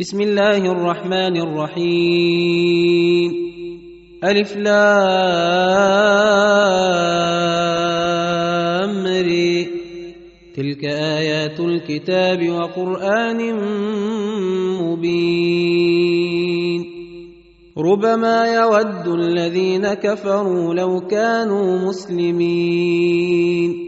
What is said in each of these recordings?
بسم الله الرحمن الرحيم. ألف لامري تلك آيات الكتاب وقرآن مبين. ربما يود الذين كفروا لو كانوا مسلمين.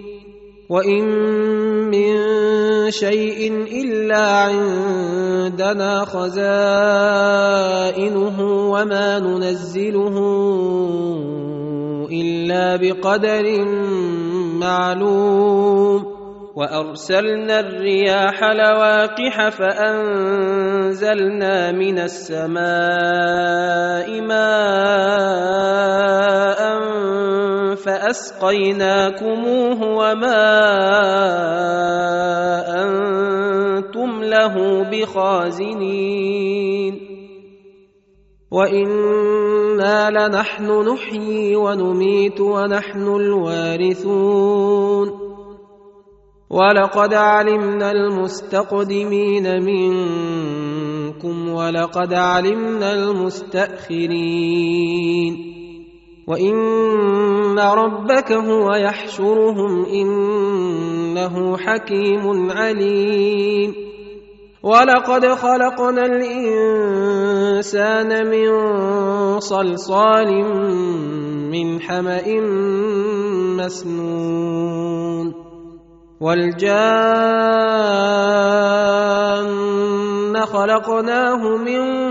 وان من شيء الا عندنا خزائنه وما ننزله الا بقدر معلوم وارسلنا الرياح لواقح فانزلنا من السماء ماء فأسقيناكموه وما أنتم له بخازنين وإنا لنحن نحيي ونميت ونحن الوارثون ولقد علمنا المستقدمين منكم ولقد علمنا المستأخرين وان ربك هو يحشرهم انه حكيم عليم ولقد خلقنا الانسان من صلصال من حما مسنون والجان خلقناه من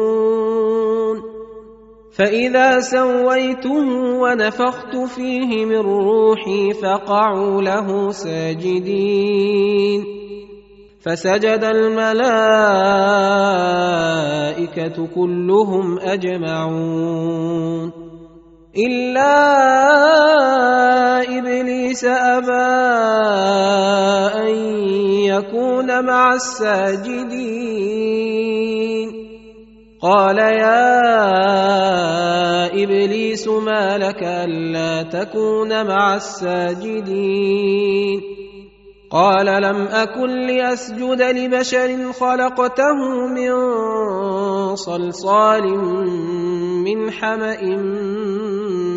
فاذا سويته ونفخت فيه من روحي فقعوا له ساجدين فسجد الملائكه كلهم اجمعون الا ابليس ابى ان يكون مع الساجدين قال يا إبليس ما لك ألا تكون مع الساجدين؟ قال لم أكن لأسجد لبشر خلقته من صلصال من حمأ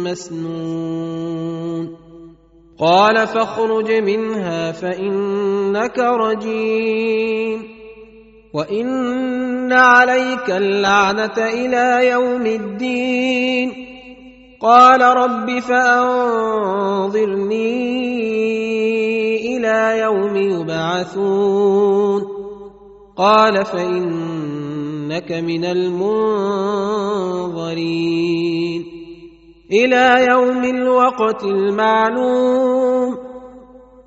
مسنون. قال فاخرج منها فإنك رجيم. وان عليك اللعنه إلى يوم الدين. قال رب فانظرني إلى يوم يبعثون. قال فانك من المنظرين. إلى يوم الوقت المعلوم.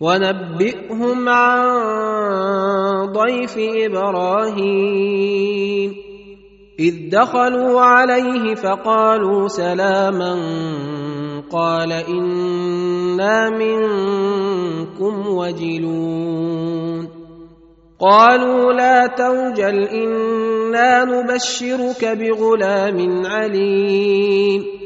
ونبئهم عن ضيف إبراهيم. إذ دخلوا عليه فقالوا سلاما قال إنا منكم وجلون. قالوا لا توجل إنا نبشرك بغلام عليم.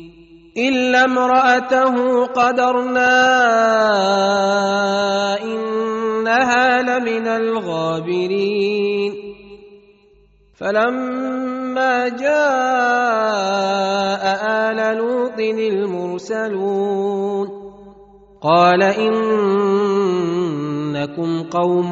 الا امراته قدرنا انها لمن الغابرين فلما جاء ال لوط المرسلون قال انكم قوم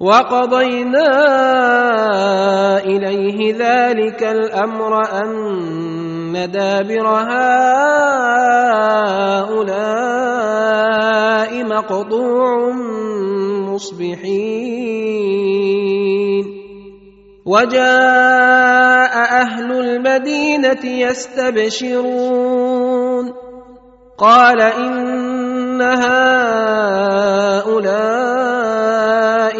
وقضينا إليه ذلك الأمر أن دابر هؤلاء مقطوع مصبحين. وجاء أهل المدينة يستبشرون. قال إن هؤلاء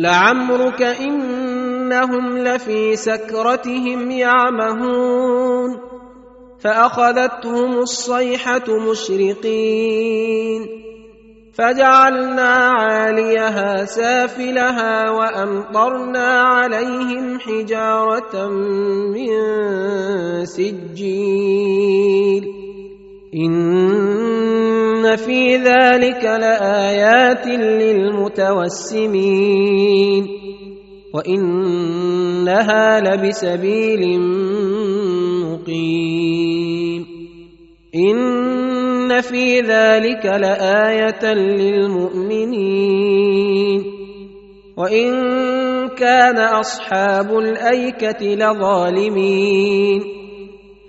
لعمرك إنهم لفي سكرتهم يعمهون فأخذتهم الصيحة مشرقين فجعلنا عاليها سافلها وأمطرنا عليهم حجارة من سجيل ان في ذلك لايات للمتوسمين وانها لبسبيل مقيم ان في ذلك لايه للمؤمنين وان كان اصحاب الايكه لظالمين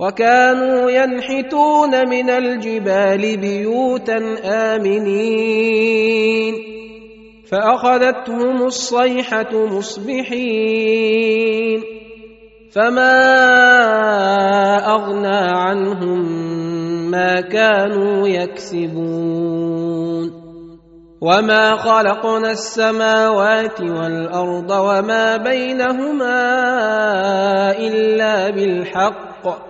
وكانوا ينحتون من الجبال بيوتا آمنين. فأخذتهم الصيحة مصبحين. فما أغنى عنهم ما كانوا يكسبون. وما خلقنا السماوات والأرض وما بينهما إلا بالحق.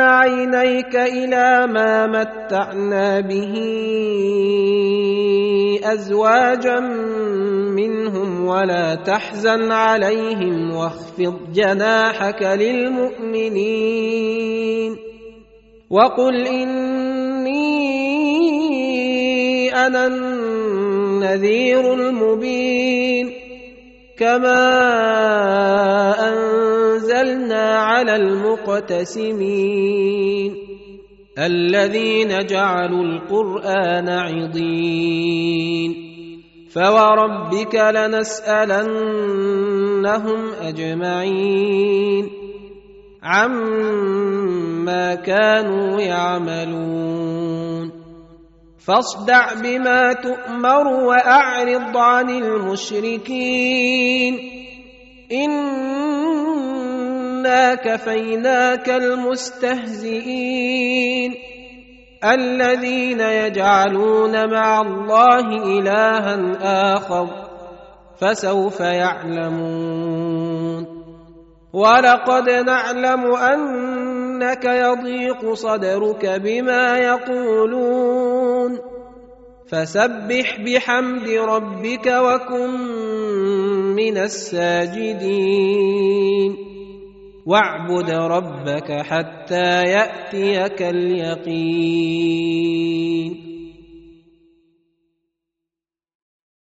عينيك إلى ما متعنا به أزواجا منهم ولا تحزن عليهم واخفض جناحك للمؤمنين وقل إني أنا النذير المبين كما أنزلنا على المقتسمين الذين جعلوا القرآن عضين فوربك لنسألنهم أجمعين عما كانوا يعملون فاصدع بما تؤمر وأعرض عن المشركين كفيناك المستهزئين الذين يجعلون مع الله الها اخر فسوف يعلمون ولقد نعلم انك يضيق صدرك بما يقولون فسبح بحمد ربك وكن من الساجدين واعبد ربك حتى يأتيك اليقين.